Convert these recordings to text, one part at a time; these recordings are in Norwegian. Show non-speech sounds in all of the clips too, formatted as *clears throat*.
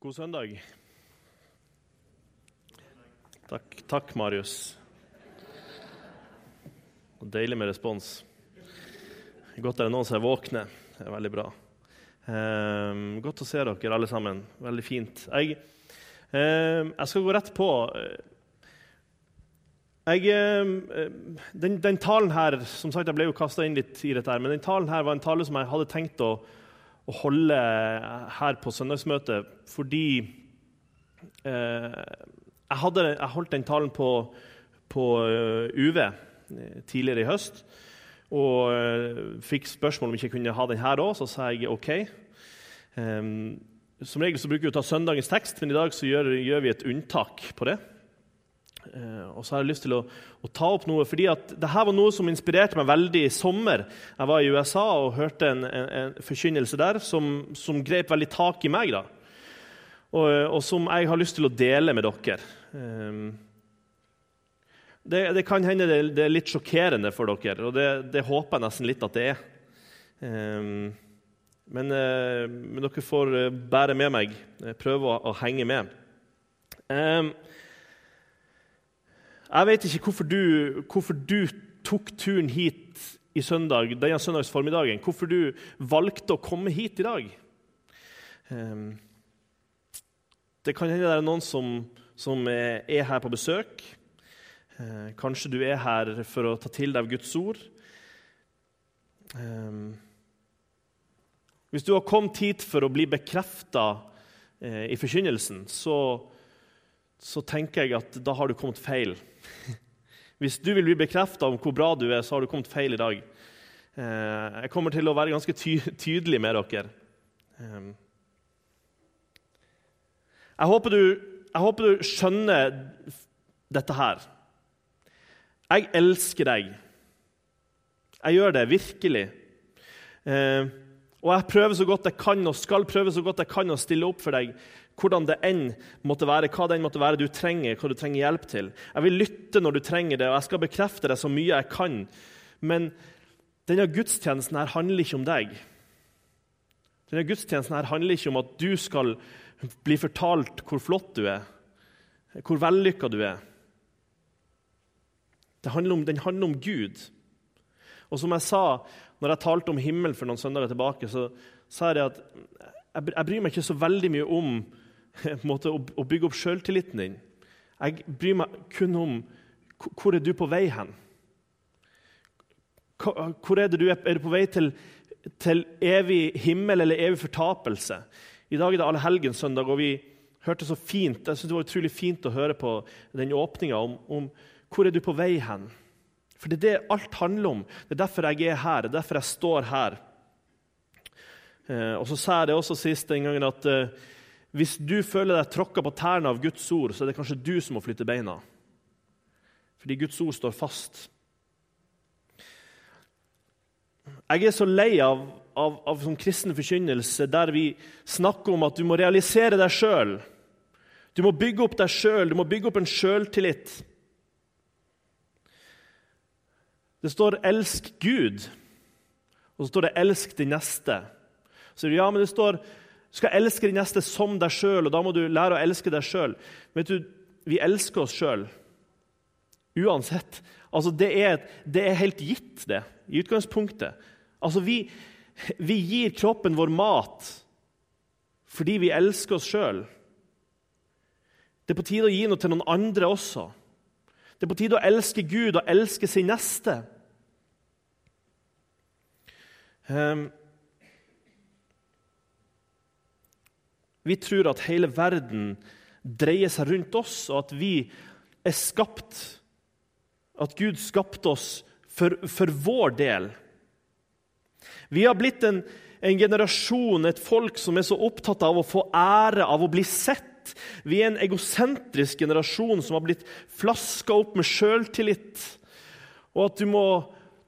God søndag. Takk, takk Marius. Deilig med respons. Godt er det noen som er våkne. Det er veldig bra. Eh, godt å se dere alle sammen. Veldig fint. Jeg, eh, jeg skal gå rett på. Jeg, eh, den, den, talen her som sagt, Jeg ble jo kasta inn litt i dette, her, men den talen her var en tale som jeg hadde tenkt å å holde her på søndagsmøtet fordi eh, jeg, hadde, jeg, holdt den talen på, på uh, UV eh, tidligere i høst. Og eh, fikk spørsmål om ikke jeg kunne ha den her òg, så sa jeg OK. Um, som regel så bruker vi å ta søndagens tekst, men i dag så gjør, gjør vi et unntak på det. Uh, og så har jeg lyst til å, å, ta opp noe, fordi at dette var noe som inspirerte meg veldig i sommer. Jeg var i USA og hørte en, en, en forkynnelse der som, som, grep veldig tak i meg. da. Og, og, som jeg har lyst til å dele med dere. Um, det, det, kan hende det, det, er litt sjokkerende for dere, og det, det, håper jeg nesten litt at det er. Um, men, uh, men, dere får bære med meg, prøve å, å henge med. Jeg vet ikke hvorfor du, hvorfor du tok turen hit i søndag, denne søndags formiddagen. Hvorfor du valgte å komme hit i dag. Um, det kan hende det er noen som, som er her på besøk. Uh, kanskje du er her for å ta til deg Guds ord. Um, hvis du har kommet hit for å bli bekrefta uh, i forkynnelsen, så, så tenker jeg at da har du kommet feil. Hvis du vil bli bekrefta om hvor bra du er, så har du kommet feil i dag. Eh, jeg kommer til å være ganske ty tydelig med dere. Eh, jeg håper, du, jeg håper du skjønner dette her. Jeg elsker deg. Jeg gjør det virkelig. Eh, og jeg prøver så godt jeg kan og skal prøve så godt jeg kan å stille opp for deg hvordan det enn måtte være, hva det enn måtte være du trenger, hva du trenger hjelp til. Jeg vil lytte når du trenger det, og jeg skal bekrefte det så mye jeg kan. Men denne gudstjenesten her handler ikke om deg. Denne gudstjenesten her handler ikke om at du skal bli fortalt hvor flott du er, hvor vellykka du er. Handler om, den handler om Gud. Og som jeg sa når jeg talte om himmel for noen søndager tilbake, så sa jeg at jeg bryr meg ikke så veldig mye om *laughs* måte, å, bygge opp sjøltilliten din. Jeg bryr meg kun om hvor er du på vei hen. Hvor er du? Er du på vei til, til evig himmel eller evig fortapelse? I dag er det allehelgenssøndag, og vi hørte så fint, jeg synes det var utrolig fint å høre på den åpninga om, om hvor er du på vei hen. For det er det alt handler om. Det er derfor jeg er her, det er derfor jeg står her. Eh, og så sa jeg det også sist den gangen at eh, hvis du føler deg tråkka på tærne av Guds ord, så er det kanskje du som må flytte beina. Fordi Guds ord står fast. Jeg er så lei av, av, av sånn kristen forkynnelse der vi snakker om at du må realisere deg sjøl. Du må bygge opp deg sjøl, du må bygge opp en sjøltillit. Det står 'elsk Gud', og så står det 'elsk de neste'. Så ja, men det står du skal elske de neste som deg sjøl, og da må du lære å elske deg sjøl. Vi elsker oss sjøl uansett. Altså, det, er, det, er, helt gitt, det, i utgangspunktet. Altså, vi, vi gir kroppen vår mat fordi vi elsker oss sjøl. Det er på tide å gi noe til noen andre også. Det er på tide å elske Gud og elske sin neste. Um, Vi tror at hele verden dreier seg rundt oss, og at vi er skapt At Gud skapte oss for, for vår del. Vi har blitt en, en, generasjon, et folk, som er så opptatt av å få ære, av å bli sett. Vi er en egosentrisk generasjon som har blitt flaska opp med sjøltillit. Og at du må,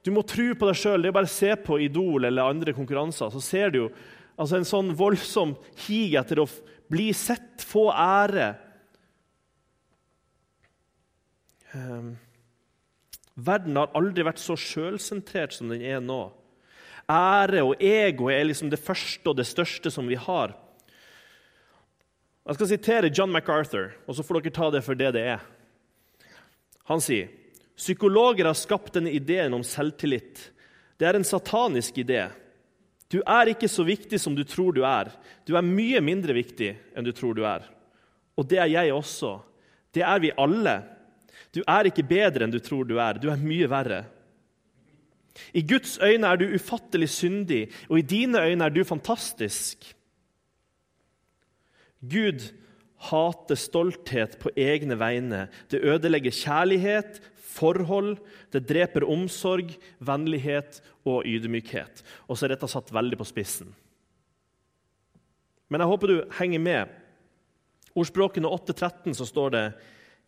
du må tro på deg sjøl. Det er bare å se på Idol eller andre konkurranser, så ser du jo Altså en sånn voldsom hig etter å bli sett, få ære. Um, verden har aldri vært så sjølsentrert som den er nå. Ære og ego er liksom det første og det største som vi har. Jeg skal sitere John MacArthur, og så får dere ta det for det det er. Han sier psykologer har skapt denne ideen om selvtillit. Det er en satanisk idé. Du er ikke så viktig som du tror du er. Du er mye mindre viktig enn du tror du er. Og det er jeg også. Det er vi alle. Du er ikke bedre enn du tror du er. Du er mye verre. I Guds øyne er du ufattelig syndig, og i dine øyne er du fantastisk. Gud hater stolthet på egne vegne. Det ødelegger kjærlighet, forhold, det dreper omsorg, vennlighet og ydmykhet. Og så er dette satt veldig på spissen. Men jeg håper du henger med. Ordspråkene 8.13 så står det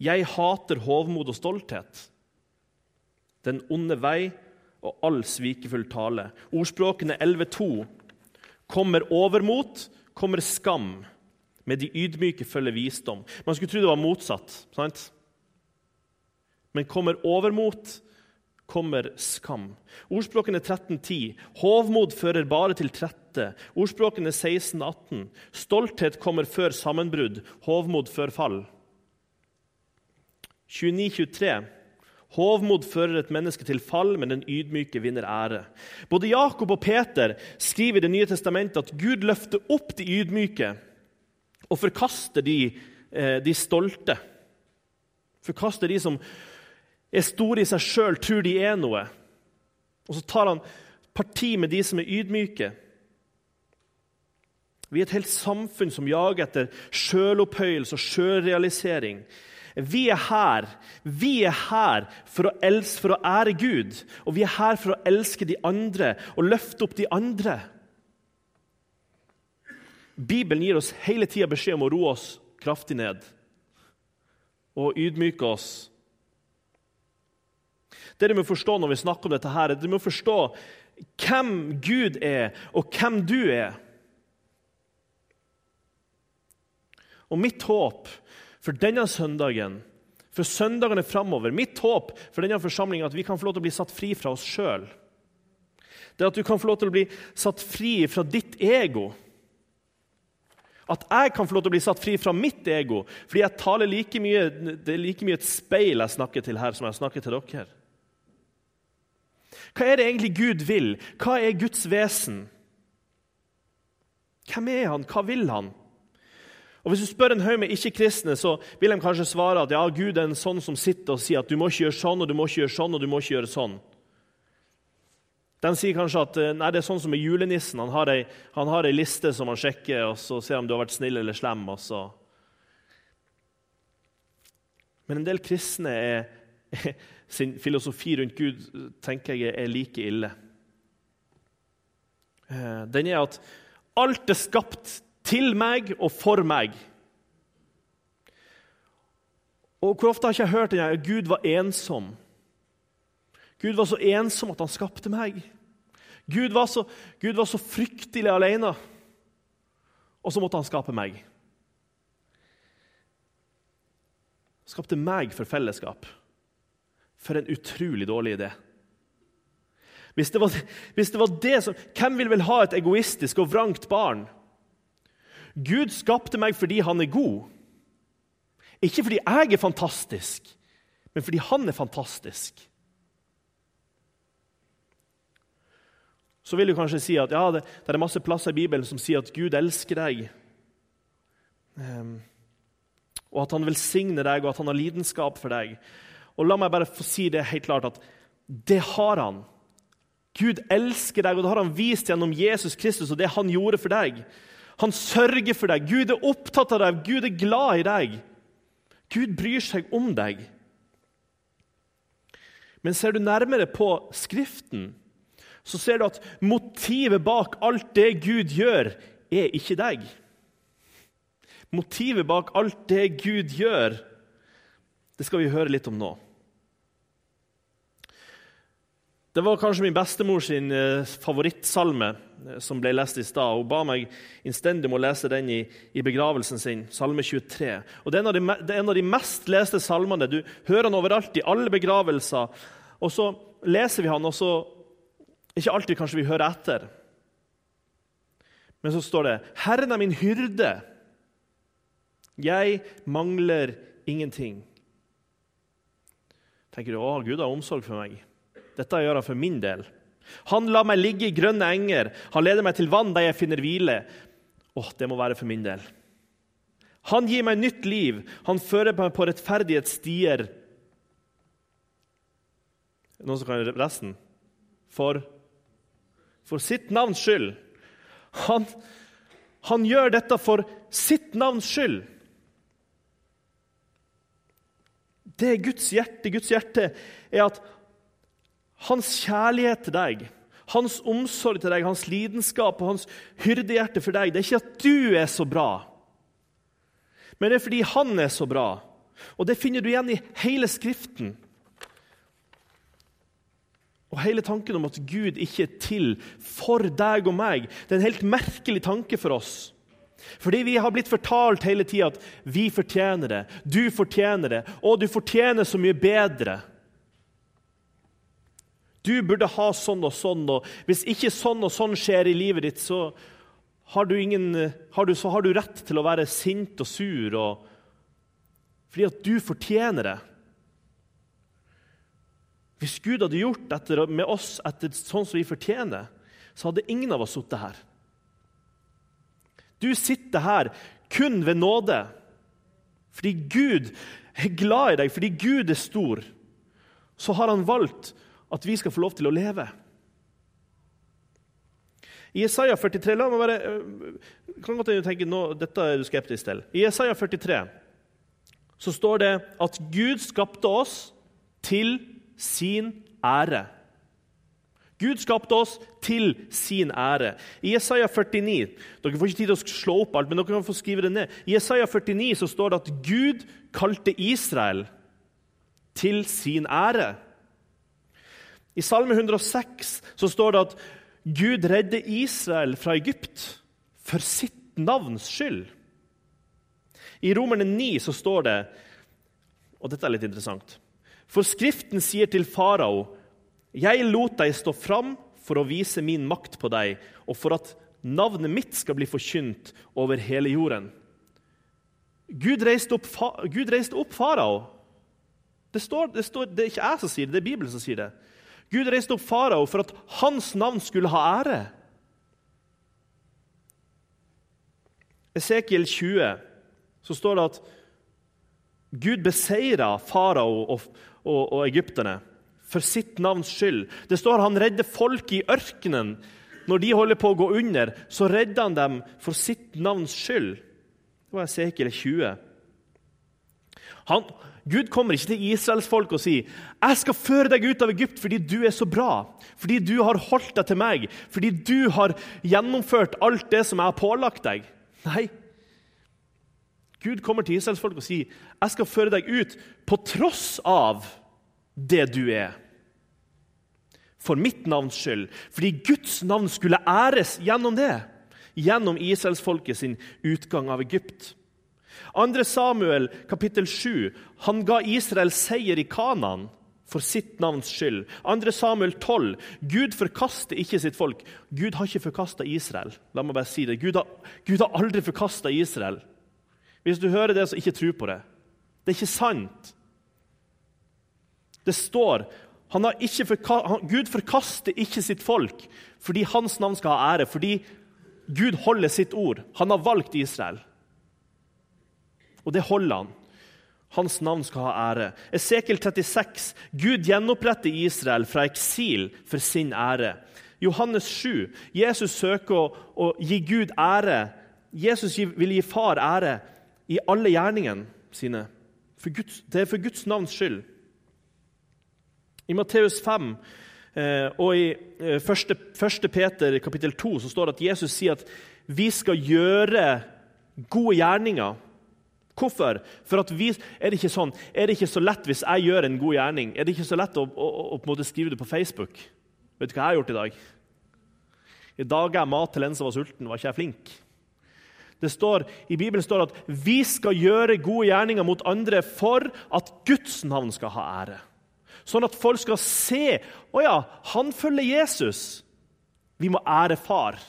jeg hater hovmod og stolthet, den onde vei og all svikefull tale. Ordspråkene 11.2.: Kommer overmot, kommer skam. Med de ydmyke følger visdom. Man skulle tro det var motsatt. sant? Men kommer overmot, kommer skam. Ordspråkene 13.10.: Hovmod fører bare til trette. Ordspråkene 16.18.: Stolthet kommer før sammenbrudd, hovmod før fall. 29-23. Hovmod fører et menneske til fall, men den ydmyke vinner ære. Både Jakob og Peter skriver i Det nye testamentet at Gud løfter opp de ydmyke og forkaster de, eh, de stolte. Forkaster de som er store i seg sjøl, tror de er noe. Og så tar han parti med de som er ydmyke. Vi er et helt samfunn som jager etter sjølopphøyelse og sjølrealisering. Vi er her Vi er her for å, elske, for å ære Gud, og vi er her for å elske de andre og løfte opp de andre. Bibelen gir oss hele tida beskjed om å roe oss kraftig ned og ydmyke oss. Det du må forstå når vi snakker om dette, her, er at du må forstå hvem Gud er, og hvem du er. Og mitt håp for denne søndagen, for søndagene framover. Mitt håp for denne forsamlingen er at vi kan få lov til å bli satt fri fra oss sjøl. Det at du kan få lov til å bli satt fri fra ditt ego. At jeg kan få lov til å bli satt fri fra mitt ego. Fordi jeg taler like mye, det er like mye et speil jeg snakker til her, som jeg snakker til dere. Hva er det egentlig Gud vil? Hva er Guds vesen? Hvem er han? Hva vil han? Og Hvis du spør en haug med ikke-kristne, så vil de kanskje svare at ja, Gud er en sånn som sitter og sier at du må ikke gjøre sånn og du må ikke gjøre sånn og du må ikke gjøre sånn. De sier kanskje at eh, nei, det er sånn som med julenissen. Han har, ei, han har ei liste som han sjekker, og så ser om du har vært snill eller slem. og så... Men en del kristne er, sin filosofi rundt Gud tenker jeg er like ille. Eh, den er at alt er skapt til meg og for meg. Og Hvor ofte har ikke jeg hørt den at Gud var ensom? Gud var så ensom at han skapte meg. Gud var så, Gud var så fryktelig alene, og så måtte han skape meg. Han skapte meg for fellesskap. For en utrolig dårlig idé. Hvis det var, hvis det, var det som, Hvem vil vel ha et egoistisk og vrangt barn? Gud skapte meg fordi han er god. Ikke fordi jeg er fantastisk, men fordi han er fantastisk. Så vil du kanskje si at ja, det, det er masse plasser i Bibelen som sier at Gud elsker deg. Um, og at han velsigner deg, og at han har lidenskap for deg. Og La meg bare få si det helt klart at det har han. Gud elsker deg, og det har han vist gjennom Jesus Kristus og det han gjorde for deg. Han sørger for deg. Gud er opptatt av deg. Gud er glad i deg. Gud bryr seg om deg. Men ser du nærmere på Skriften, så ser du at motivet bak alt det Gud gjør, er ikke deg. Motivet bak alt det Gud gjør, det skal vi høre litt om nå. Det var kanskje min bestemor sin eh, favorittsalme eh, som ble lest i stad. Hun ba meg innstendig om å lese den i, i, begravelsen sin, salme 23. Og det er, de, det er, en av de, mest leste salmene. Du hører den overalt, i alle begravelser. Og så leser vi han, og så Ikke alltid kanskje vi hører etter. Men så står det 'Herren er min hyrde'. Jeg mangler ingenting. Tenker du, å, Gud har omsorg for meg. Dette gjør han for min del. Han lar meg ligge i grønne enger. Han leder meg til vann der jeg finner hvile. Åh, det må være for min del. Han gir meg nytt liv. Han fører meg på rettferdighetsstier. Noen som kan resten? For, for sitt navns skyld. Han, han gjør dette for sitt navns skyld. Det er Guds hjerte. Guds hjerte er at hans kjærlighet til deg, hans omsorg til deg, hans lidenskap og hans hyrdehjerte for deg Det er ikke at du er så bra, men det er fordi han er så bra. Og det finner du igjen i hele Skriften. Og hele tanken om at Gud ikke er til for deg og meg, det er en helt merkelig tanke for oss. Fordi vi har blitt fortalt hele tida at vi fortjener det, du fortjener det, og du fortjener så mye bedre. Du burde ha sånn og sånn, og hvis ikke sånn og sånn skjer i livet ditt, så har du, ingen, har du, så har du rett til å være sint og sur. Og, fordi at du fortjener det. Hvis Gud hadde gjort dette med oss etter sånn som vi fortjener, så hadde ingen av oss sittet her. Du sitter her kun ved nåde, fordi Gud er glad i deg, fordi Gud er stor. Så har han valgt at vi skal få lov til å leve. I Isaiah 43 La meg bare, øh, kan godt tenke nå, Dette er du skeptisk til. I Isaiah 43 så står det at Gud skapte oss til sin ære. Gud skapte oss til sin ære. I Isaiah 49 Dere får ikke tid til å slå opp alt, men dere kan få skrive det ned. I Isaiah 49 så står det at Gud kalte Israel til sin ære. I Salme 106 så står det at Gud redder Israel fra Egypt for sitt navns skyld. I Romerne 9 så står det, og dette er litt interessant For Skriften sier til farao, 'Jeg lot deg stå fram for å vise min makt på deg,' 'og for at navnet mitt skal bli forkynt over hele jorden.' Gud reiste opp, Gud reiste opp farao. Det, det, det, er ikke jeg som sier det, det er Bibelen som sier det. Gud reiste opp farao for at hans navn skulle ha ære. Esekiel 20 så står det at Gud beseira farao og, og, og egypterne for sitt navns skyld. Det står han redder folk i ørkenen. Når de holder på å gå under, så redder han dem for sitt navns skyld. Det var Esekiel 20. Han, Gud kommer ikke til Israels folk og sier jeg skal føre deg ut av Egypt fordi du er så bra, fordi du har holdt deg til meg, fordi du har gjennomført alt det som jeg har pålagt deg. Nei. Gud kommer til Israels folk og sier jeg skal føre deg ut på tross av det du er. For mitt navns skyld, fordi Guds navn skulle æres gjennom det. Gjennom Israels folket sin utgang av Egypt. 2. Samuel kapittel 7. Han ga Israel seier i Kanaan for sitt navns skyld. 2. Samuel 12. Gud forkaster ikke sitt folk. Gud har ikke forkasta Israel. La meg bare si det. Gud har, Gud har aldri forkasta Israel. Hvis du hører det, så ikke tro på det. Det er ikke sant. Det står han forka, han, Gud forkaster ikke sitt folk fordi hans navn skal ha ære, fordi Gud holder sitt ord. Han har valgt Israel. Og det holder han. Hans navn skal ha ære. Esekiel 36. Gud gjenoppretter Israel fra eksil for sin ære. Johannes 7. Jesus søker å, å gi Gud ære. Jesus vil gi far ære i alle gjerningene sine. Guds, det er for Guds navns skyld. I Matteus 5 eh, og i 1. Eh, Peter kapittel 2 så står det at Jesus sier at vi skal gjøre gode gjerninger Hvorfor? For vi, er, det ikke sånn, er det ikke så lett hvis jeg gjør en god gjerning? Er det ikke så lett å, å, å, å skrive det på Facebook? Vet du hva jeg har gjort i dag? I dag ga jeg mat til en som var sulten. Var ikke jeg flink? Det står, I Bibelen står det at vi skal gjøre gode gjerninger mot andre for at Guds navn skal ha ære. Sånn at folk skal se å ja, han følger Jesus. Vi må ære far.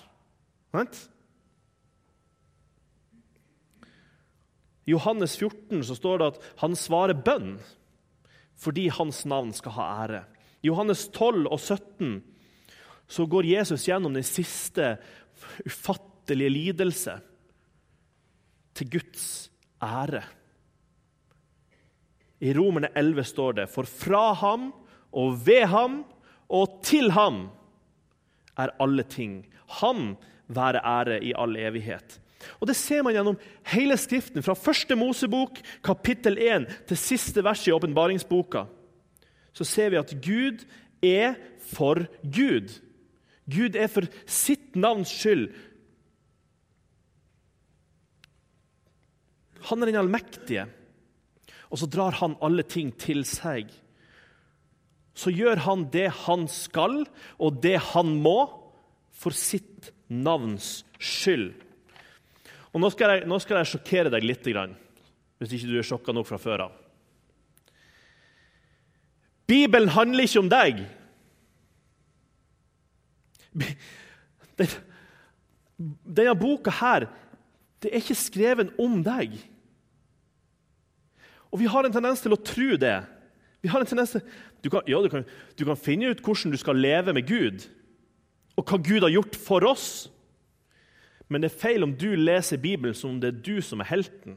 Right? I Johannes 14 så står det at han svarer bønn fordi hans navn skal ha ære. I Johannes 12 og 17 så går Jesus gjennom den siste ufattelige lidelse til Guds ære. I Romerne 11 står det.: For fra ham og ved ham og til ham er alle ting. Han være ære i all evighet. Og Det ser man gjennom hele Skriften, fra første Mosebok, kapittel 1, til siste vers i åpenbaringsboka. Så ser vi at Gud er for Gud. Gud er for sitt navns skyld. Han er den allmektige, og så drar han alle ting til seg. Så gjør han det han skal, og det han må, for sitt navns skyld. Og Nå skal jeg, nå skal jeg sjokkere deg litt, hvis ikke du er sjokka nok fra før av. Bibelen handler ikke om deg. Denne boka her, det er ikke skrevet om deg. Og vi har en tendens til å tro det. Vi har en tendens til, du kan, ja, du kan, du kan finne ut hvordan du skal leve med Gud, og hva Gud har gjort for oss. Men det er feil om du leser Bibelen som om det er du som er helten.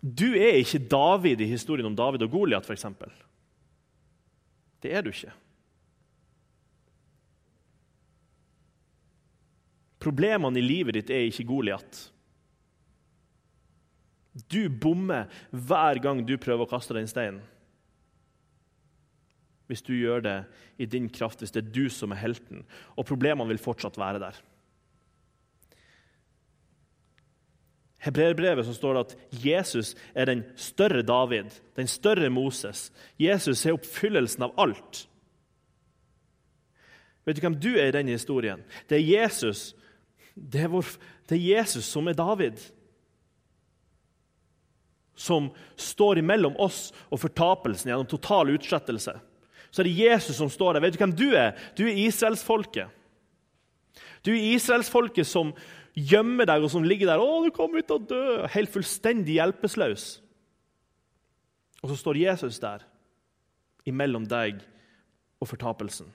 Du er ikke David i historien om David og Goliat, f.eks. Det er du ikke. Problemene i livet ditt er ikke Goliat. Du bommer hver gang du prøver å kaste den steinen. Hvis du gjør det i din kraft, hvis det er du som er helten. Og problemene vil fortsatt være der. Hebreerbrevet så står det at Jesus er den større David, den større Moses. Jesus er oppfyllelsen av alt. Vet du hvem du er i denne historien? Det er Jesus. Det er, vår, det er Jesus som er David. Som står imellom oss og fortapelsen gjennom total utslettelse. Så er det Jesus som står der. Vet du hvem du er? Du er israelsfolket. Du er israelsfolket som gjemmer deg, og som ligger der 'Å, du kommer ut og dø!' Helt fullstendig hjelpeløs. Og så står Jesus der, imellom deg og fortapelsen.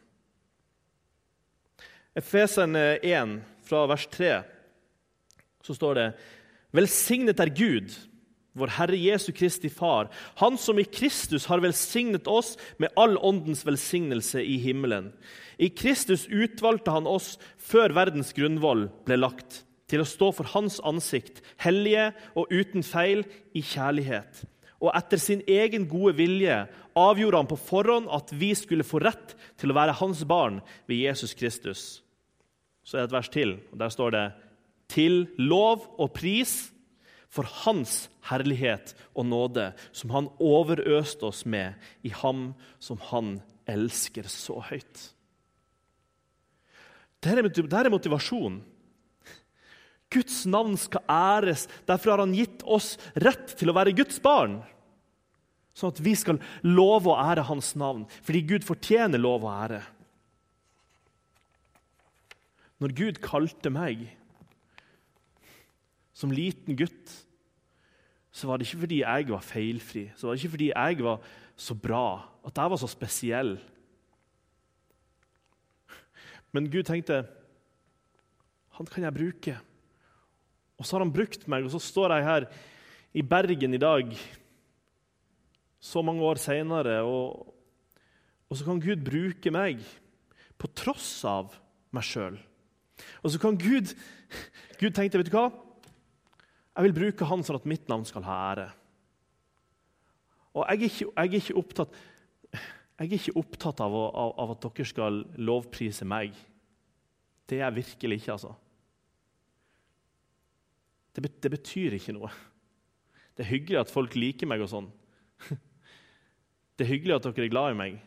Efesene 1, fra vers 3, så står det Velsignet er Gud, vår Herre Jesu Kristi Far, Han som i Kristus har velsignet oss med all åndens velsignelse i himmelen. I Kristus utvalgte Han oss før verdens grunnvoll ble lagt til å stå for Hans ansikt, hellige og uten feil, i kjærlighet. Og etter sin egen gode vilje avgjorde han på forhånd at vi skulle få rett til å være hans barn ved Jesus Kristus. Så er det et vers til, og der står det til lov og pris for Hans herlighet og nåde, som Han overøste oss med i Ham som Han elsker så høyt. Dette er motivasjonen Guds navn skal æres. Derfor har han gitt oss rett til å være Guds barn. Sånn at vi skal love å ære hans navn, fordi Gud fortjener lov og ære. Når Gud kalte meg som liten gutt, så var det ikke fordi jeg var feilfri, så var det ikke fordi jeg var så bra, at jeg var så spesiell. Men Gud tenkte han kan jeg bruke. Og så har han brukt meg, og så står jeg her i Bergen i dag, så mange år seinere, og, og, så kan Gud bruke meg på tross av meg sjøl. Og så kan Gud Gud tenkte, vet du hva? Jeg vil bruke han sånn at mitt navn skal ha ære. Og jeg er ikke, jeg er ikke, opptatt, jeg er ikke opptatt av, av, av at dere skal lovprise meg. Det er jeg virkelig ikke, altså. Det, det, betyr ikke noe. Det er hyggelig at folk liker meg og sånn. *laughs* Det er hyggelig at dere er glad i meg,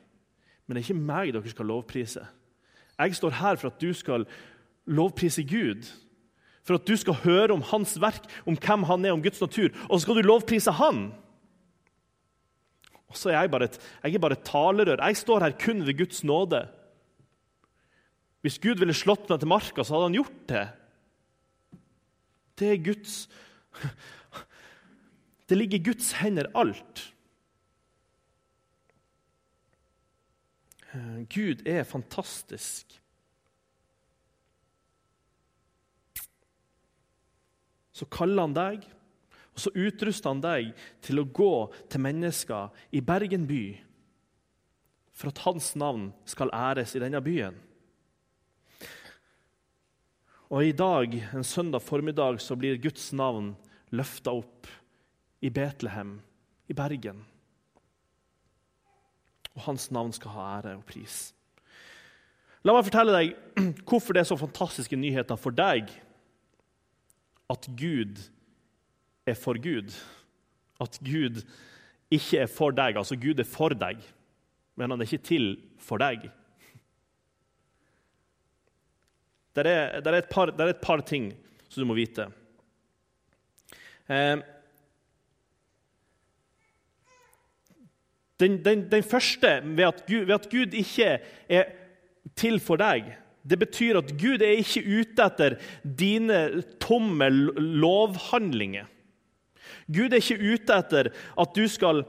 men det er ikke meg dere skal lovprise. Jeg står her for at du skal lovprise Gud. For at du skal høre om hans verk, om hvem han er, om Guds natur. Og så skal du lovprise han. Og så er jeg bare et, jeg bare et talerør. Jeg står her kun ved Guds nåde. Hvis Gud ville slått meg til marka, så hadde han gjort det. Det er Guds *laughs* Det ligger i Guds hender alt. Eh, Gud er fantastisk. Så kaller han deg, og så utruster han deg til å gå til mennesker i Bergen by for at hans navn skal æres i denne byen. Og i dag, en søndag formiddag, så blir Guds navn løfta opp i Betlehem, i Bergen. Og hans navn skal ha ære og pris. La meg fortelle deg *clears throat* hvorfor det er så fantastiske nyheter for deg at Gud er for Gud. At Gud ikke er for deg. Altså, Gud er for deg, men han er ikke til for deg. Det er, det er, par, det er et, par, ting som du må vite. Eh, den, den, den, første, ved at, Gud, ved at Gud ikke er til for deg det betyr at Gud er ikke ute etter dine tomme lovhandlinger. Gud er ikke ute etter at du skal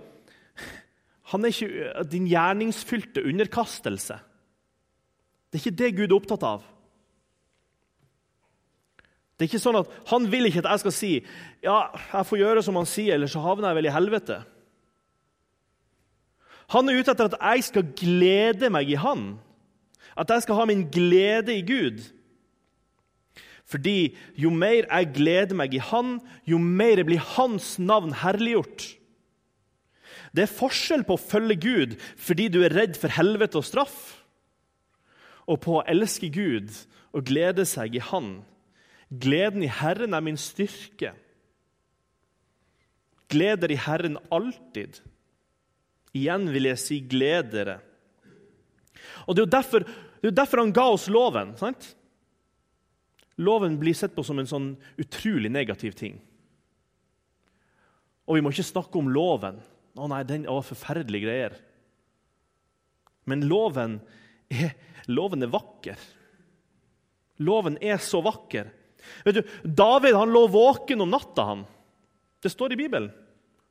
Han er ikke din gjerningsfylte underkastelse. Det er ikke det Gud er opptatt av. Det er ikke sånn at Han vil ikke at jeg skal si ja, jeg får gjøre som han sier, eller så havner jeg vel i helvete. Han er ute etter at jeg skal glede meg i Han. At jeg skal ha min glede i Gud. Fordi jo mer jeg gleder meg i Han, jo mer blir Hans navn herliggjort. Det er forskjell på å følge Gud fordi du er redd for helvete og straff, og på å elske Gud og glede seg i Han. Gleden i Herren er min styrke. Gleder i Herren alltid. Igjen vil jeg si gledere. Og Det er jo derfor, er derfor han ga oss loven. sant? Loven blir sett på som en sånn utrolig negativ ting. Og vi må ikke snakke om loven. Å nei, den var forferdelige greier. Men loven er, loven er vakker. Loven er så vakker Vet du, David han lå våken om natta. han. Det står i Bibelen.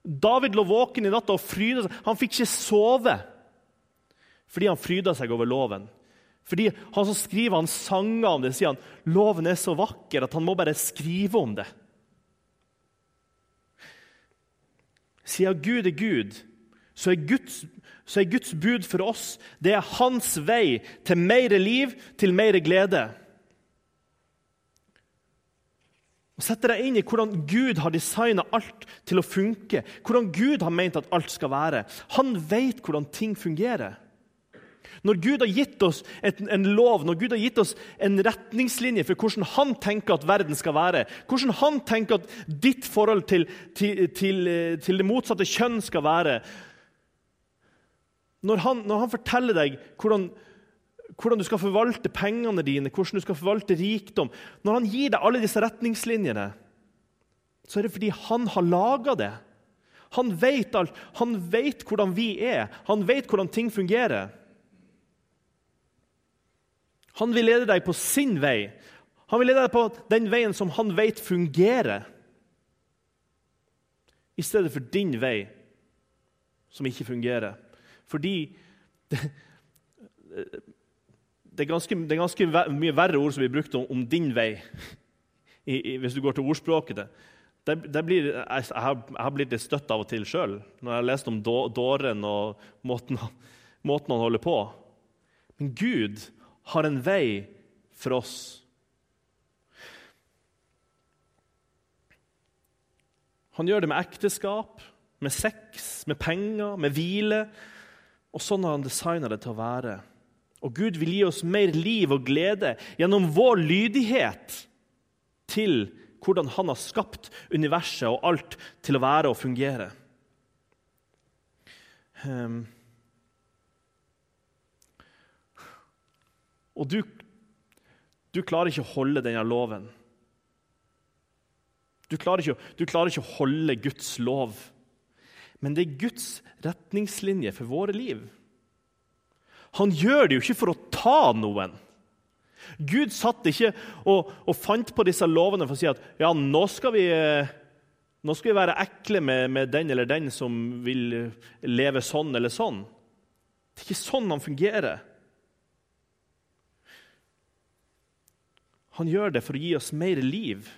David lå våken i natta og fryda seg. Han fikk ikke sove fordi han fryda seg over loven. Fordi Han som skriver han sanger om det, sier han loven er så vakker at han må bare skrive om det. Siden Gud er Gud, så er Guds, så er Guds bud for oss det er hans vei til mer liv, til mer glede. Og Sette deg inn i hvordan Gud har designa alt til å funke. Hvordan Gud har ment at alt skal være. Han vet hvordan ting fungerer. Når Gud har gitt oss et, en lov, når Gud har gitt oss en retningslinje for hvordan han tenker at verden skal være, hvordan han tenker at ditt forhold til, til, til, til det motsatte kjønn skal være Når han, når han forteller deg hvordan hvordan du skal forvalte pengene dine, hvordan du skal forvalte rikdom Når han gir deg alle disse retningslinjene, så er det fordi han har laga det. Han vet alt. Han vet hvordan vi er. Han vet hvordan ting fungerer. Han vil lede deg på sin vei. Han vil lede deg på den veien som han vet fungerer, i stedet for din vei, som ikke fungerer. Fordi det, det er ganske, det er ganske mye verre ord som blir brukt om, om din vei, I, i, hvis du går til ordspråket. Det, det blir, jeg, jeg, har, jeg, har, blitt litt støtt av og til sjøl når jeg har lest om dåren og måten, måten han holder på. Men Gud har en vei for oss. Han gjør det med ekteskap, med sex, med penger, med hvile. Og sånn har han designa det til å være. Og Gud vil gi oss mer liv og glede gjennom vår lydighet til hvordan han har skapt universet og alt til å være og fungere. Um, og du, du, klarer ikke å holde denne loven. Du klarer, ikke, du klarer ikke å holde Guds lov. Men det er Guds retningslinje for våre liv. Han gjør det jo ikke for å ta noen. Gud satt ikke og, og, fant på disse lovene for å si at ja, nå skal vi, nå skal vi være ekle med, med den eller den som vil leve sånn eller sånn. Det er ikke sånn han fungerer. Han gjør det for å gi oss mer liv,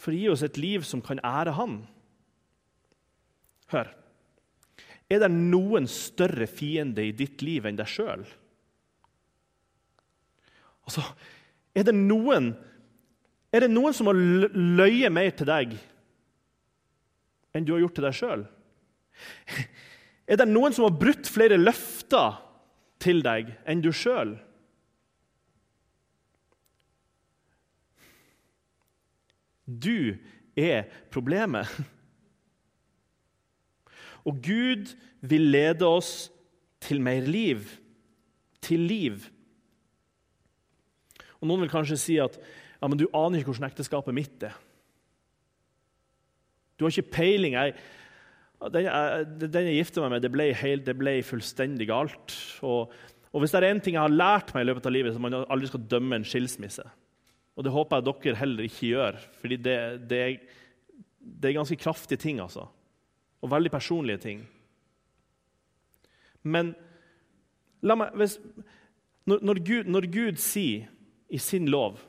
for å gi oss et liv som kan ære han. Hør. Er det noen større fiende i ditt liv enn deg sjøl? Altså, er det noen er det noen som har løyet mer til deg enn du har gjort til deg sjøl? Er det noen som har brutt flere løfter til deg enn du sjøl? Du er problemet. Og Gud vil lede oss til mer liv. Til liv. Og Noen vil kanskje si at ja, men du aner ikke hvordan ekteskapet mitt er. Du har ikke peiling. Jeg, den, jeg, den jeg gifter meg med, det ble, helt, det ble fullstendig galt. Og, og, Hvis det er én ting jeg har lært meg i løpet av livet, så man aldri skal dømme en skilsmisse. Og Det håper jeg dere heller ikke gjør, fordi det, det, det er ganske kraftige ting. altså. Og veldig personlige ting. Men la meg, hvis, når, når, Gud, når Gud sier i sin lov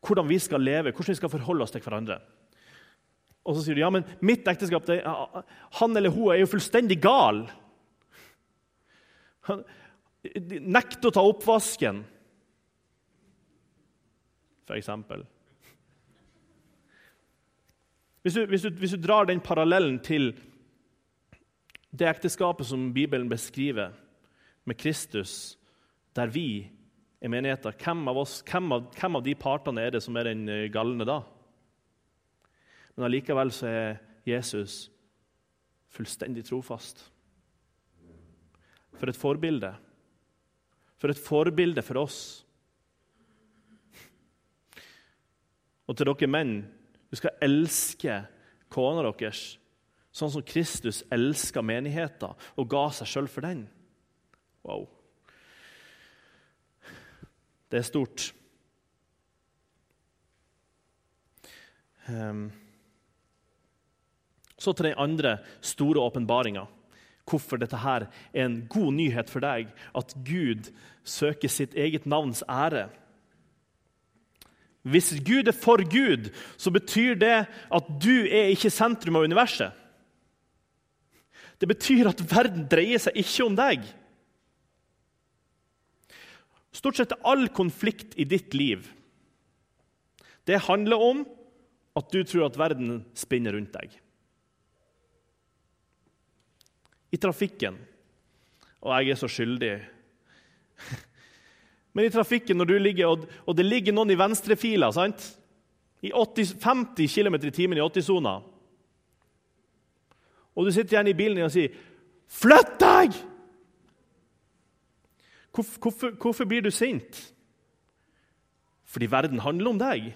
hvordan vi skal leve, hvordan vi skal forholde oss til hverandre. Og så sier du ja, men mitt ekteskap det, Han eller hun er jo fullstendig gal. Han nekter å ta oppvasken, f.eks. Hvis du, hvis, du, hvis du drar den parallellen til det ekteskapet som Bibelen beskriver, med Kristus, der vi i menigheten, hvem av, oss, hvem, av, hvem av, de partene er det som er den eh, galne da? Men allikevel så er Jesus fullstendig trofast. For et forbilde. For et forbilde for oss. Og til dere menn du skal elske kona deres sånn som Kristus elska menigheten og ga seg sjøl for den. Wow. Det er stort. Um, så til den andre store åpenbaringa. Hvorfor dette her er en god nyhet for deg, at Gud søker sitt eget navns ære. Hvis Gud er for Gud, så betyr det at du er ikke sentrum av universet. Det betyr at verden dreier seg ikke om deg. Stort sett all konflikt i ditt liv det handler om at du tror at verden spinner rundt deg. I trafikken Og jeg er så skyldig. Men i trafikken, når du ligger, og, og det ligger noen i venstrefila? I 80, 50 km i timen i 80-sona Og du sitter gjerne i bilen og sier 'Flytt deg!' Hvorfor, hvorfor, hvorfor blir du sint? Fordi verden handler om deg.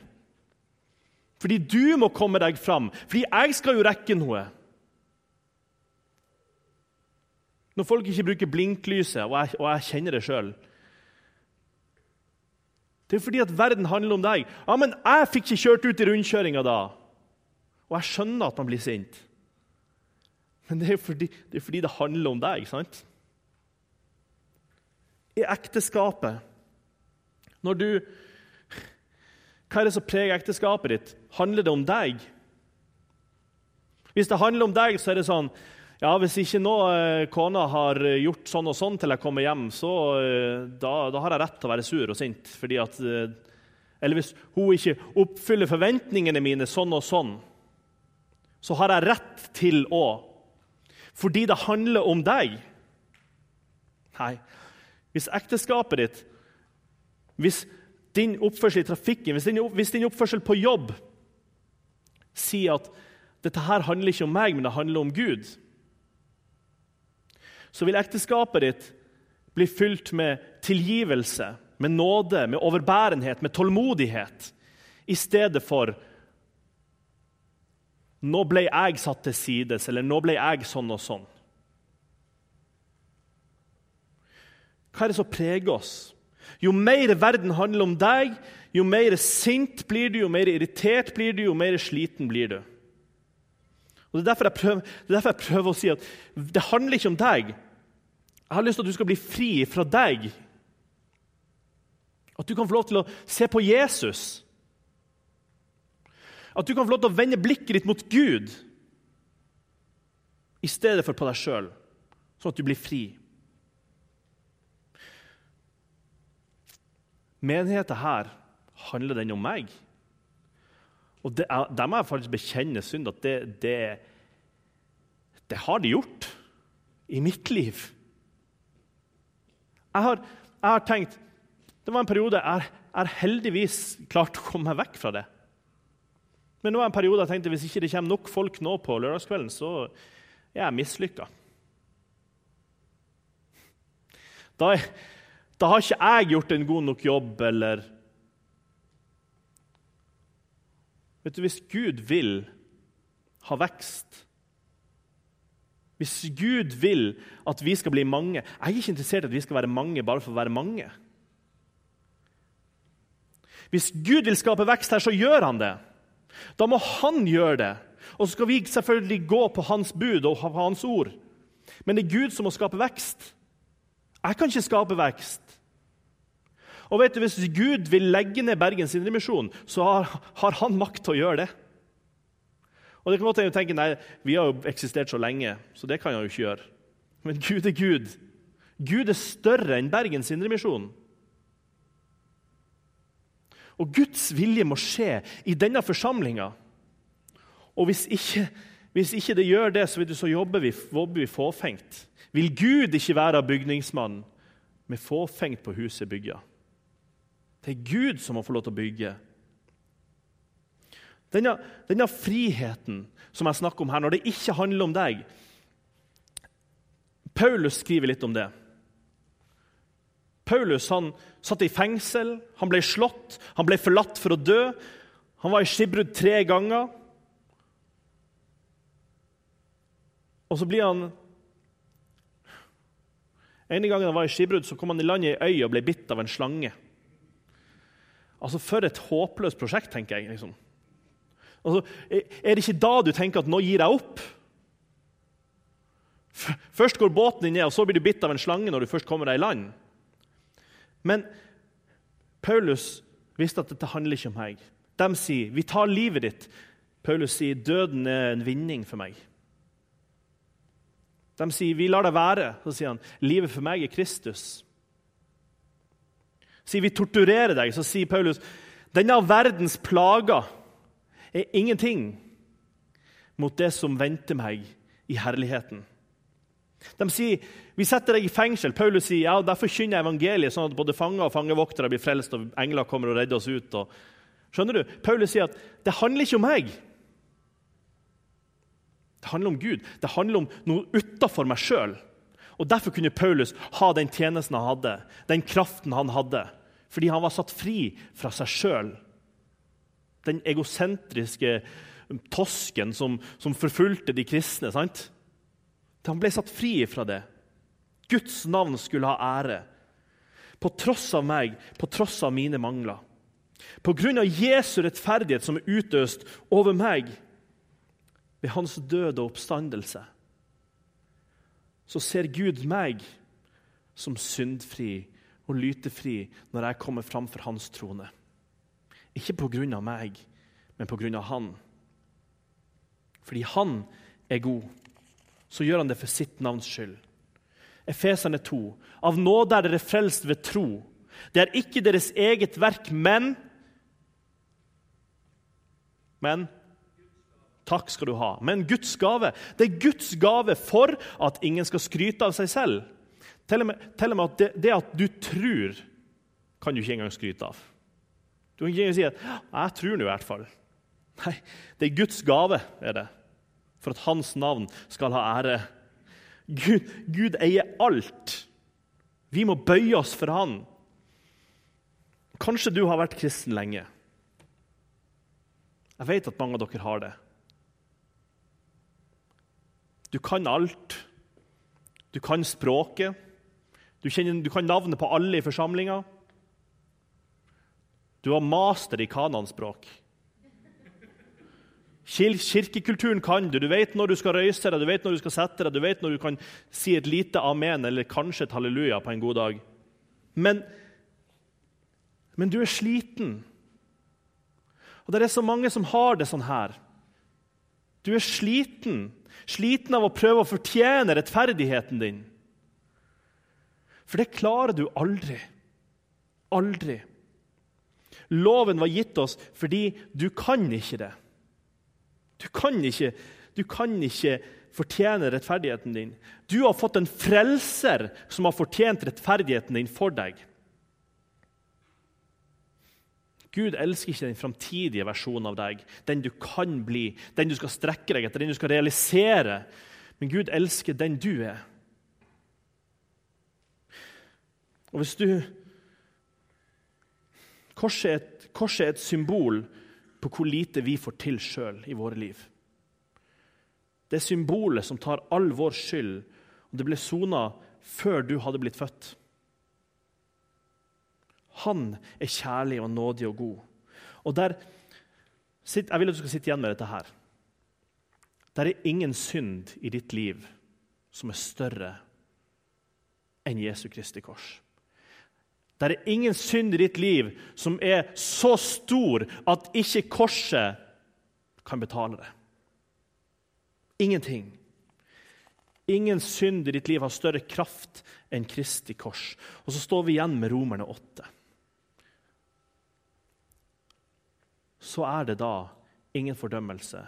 Fordi du må komme deg fram. Fordi jeg skal jo rekke noe. Når folk ikke bruker blinklyset, og jeg, og jeg kjenner det sjøl Det er fordi at verden handler om deg. Ja, men jeg fikk ikke kjørt ut i rundkjøringa da. Og jeg skjønner at man blir sint. Men det er fordi det, er fordi det handler om deg. sant? i ekteskapet. Når du Hva er det som preger ekteskapet ditt? Handler det om deg? Hvis det handler om deg, så er det sånn ja, Hvis ikke nå eh, kona har gjort sånn og sånn til jeg kommer hjem, så eh, da, da, har jeg rett til å være sur og sint. Fordi at, eh, eller hvis hun ikke oppfyller forventningene mine sånn og sånn, så har jeg rett til å Fordi det handler om deg. Nei, hvis ekteskapet ditt, hvis din oppførsel i trafikken, hvis din, hvis din oppførsel på jobb sier at dette her handler ikke om meg, men det handler om Gud, så vil ekteskapet ditt bli fylt med tilgivelse, med nåde, med overbærenhet, med tålmodighet, i stedet for nå ble jeg satt til sides, eller nå ble jeg sånn og sånn. Hva er det som preger oss? Jo mer verden handler om deg, jo mer sint blir du, jo mer irritert blir du, jo mer sliten blir du. Og Det er derfor jeg prøver, derfor jeg prøver å si at det handler ikke om deg. Jeg har lyst til at du skal bli fri fra deg. At du kan få lov til å se på Jesus. At du kan få lov til å vende blikket ditt mot Gud i stedet for på deg sjøl, sånn at du blir fri. Menigheten her handler den om meg. Og det er, Der må jeg faktisk bekjenne synd at det, det, det har de gjort i mitt liv. Jeg har, jeg har tenkt Det var en periode jeg har heldigvis klart å komme meg vekk fra det. Men nå er en periode jeg tenkte hvis ikke det kommer nok folk nå på lørdagskvelden, så er jeg mislykka. Da, da, har ikke jeg gjort en god nok jobb, eller Vet du, Hvis Gud vil ha vekst Hvis Gud vil at vi skal bli mange Jeg er ikke interessert i at vi skal være mange bare for å være mange. Hvis Gud vil skape vekst her, så gjør han det. Da må han gjøre det. Og så skal vi selvfølgelig gå på hans bud og hans ord. Men det er Gud som må skape vekst. Jeg kan ikke skape vekst. Og vet du, Hvis Gud vil legge ned Bergens Indremisjon, så har, har, han makt til å gjøre det. Og det kan godt tenke nei, Vi har jo eksistert så lenge, så det kan han jo ikke gjøre. Men Gud er Gud. Gud er større enn Bergens Indremisjon. Og Guds vilje må skje i denne forsamlinga. Og hvis ikke, hvis ikke, det gjør det, så, du, så jobber, vi, jobber vi fåfengt. Vil Gud ikke være bygningsmann med fåfengt på huset bygga? Det er Gud som må få lov til å bygge. Denne, denne friheten som jeg snakker om her, når det ikke handler om deg Paulus skriver litt om det. Paulus han satt i fengsel, han ble slått, han ble forlatt for å dø. Han var i skipbrudd tre ganger. Og så blir han En gang han var i skipbrudd, så kom han i land i ei øy og ble bitt av en slange. Altså, For et håpløst prosjekt, tenker jeg. liksom. Altså, er det ikke da du tenker at 'nå gir jeg opp'? Først går båten din ned, og så blir du bitt av en slange når du først kommer deg i land. Men Paulus visste at dette handler ikke om meg. De sier, 'Vi tar livet ditt'. Paulus sier, 'Døden er en vinning for meg'. De sier, 'Vi lar det være'. Så sier han, 'Livet for meg er Kristus'. Sier vi torturerer deg, så sier Paulus, 'Denne verdens plager er ingenting mot det som venter meg i herligheten'. De sier vi setter deg i fengsel. Paulus sier ja, derfor forkynner jeg evangeliet, sånn at både fanger og fangevoktere blir frelst, og engler kommer og redder oss ut. Og... Skjønner du? Paulus sier at det handler ikke om meg. Det handler om Gud. Det handler om noe utafor meg sjøl. Og Derfor kunne Paulus ha den tjenesten han hadde, den kraften han hadde. Fordi han var satt fri fra seg sjøl. Den egosentriske tosken som, som forfulgte de kristne. sant? Han ble satt fri fra det. Guds navn skulle ha ære. På tross av meg, på tross av mine mangler. På grunn av Jesu rettferdighet som er utøst over meg ved hans døde oppstandelse, så ser Gud meg som syndfri og lytefri når jeg kommer fram for hans trone. Ikke på grunn av meg, men på grunn av han. Fordi han er god så gjør han det for sitt navns skyld. Efeserne 2. Av nåde er dere frelst ved tro. Det er ikke deres eget verk, men Men Takk skal du ha. Men Guds gave. Det er Guds gave for at ingen skal skryte av seg selv. Til og med, til og med at det, det, at du tror, kan du ikke engang skryte av. Du kan ikke engang si at 'jeg tror nå i hvert fall'. Nei, det er Guds gave. er det for at hans navn skal ha ære. Gud, Gud eier alt. Vi må bøye oss for han. Kanskje du har vært kristen lenge. Jeg vet at mange av dere har det. Du kan alt. Du kan språket. Du, kjenner, du kan navnet på alle i forsamlinga. Du har master i kananspråk. Kirkekulturen kan du. Du vet når du skal røyse deg, du vet når du skal sette deg, du vet når du kan si et lite amen eller kanskje et halleluja på en god dag. Men, men du er sliten. Og det er så mange som har det sånn her. Du er sliten. Sliten av å prøve å fortjene rettferdigheten din. For det klarer du aldri. Aldri. Loven var gitt oss fordi du kan ikke det. Du kan ikke, du kan ikke fortjene rettferdigheten din. Du har fått en frelser som har fortjent rettferdigheten din for deg. Gud elsker ikke den framtidige versjonen av deg, den du kan bli, den du skal strekke deg etter, den du skal realisere. Men Gud elsker den du er. Og hvis du Korset er, et, korset er et symbol på hvor lite vi får til sjøl i våre liv. Det er symbolet som tar all vår skyld, og det ble sona før du hadde blitt født. Han er kjærlig og nådig og god. Og der, Jeg vil at du skal sitte igjen med dette her. Der er ingen synd i ditt liv som er større enn Jesu Kristi kors. Der er ingen synd i ditt liv som er så stor at ikke korset kan betale det. Ingenting. Ingen synd i ditt liv har større kraft enn Kristi kors. Og så står vi igjen med Romerne 8. Så er det da ingen fordømmelse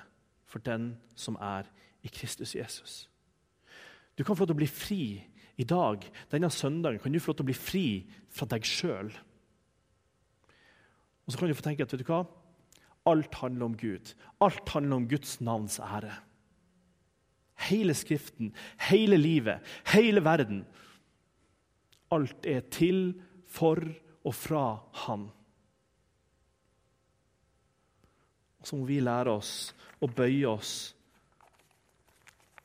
for den som er i Kristus Jesus. Du kan få lov til å bli fri i dag, denne søndagen, kan du få lov til å bli fri fra deg sjøl. Og så kan du få tenke at vet du hva? alt handler om Gud. Alt handler om Guds navns ære. Hele Skriften, hele livet, hele verden. Alt er til, for og fra Han. Og så må vi lære oss å bøye oss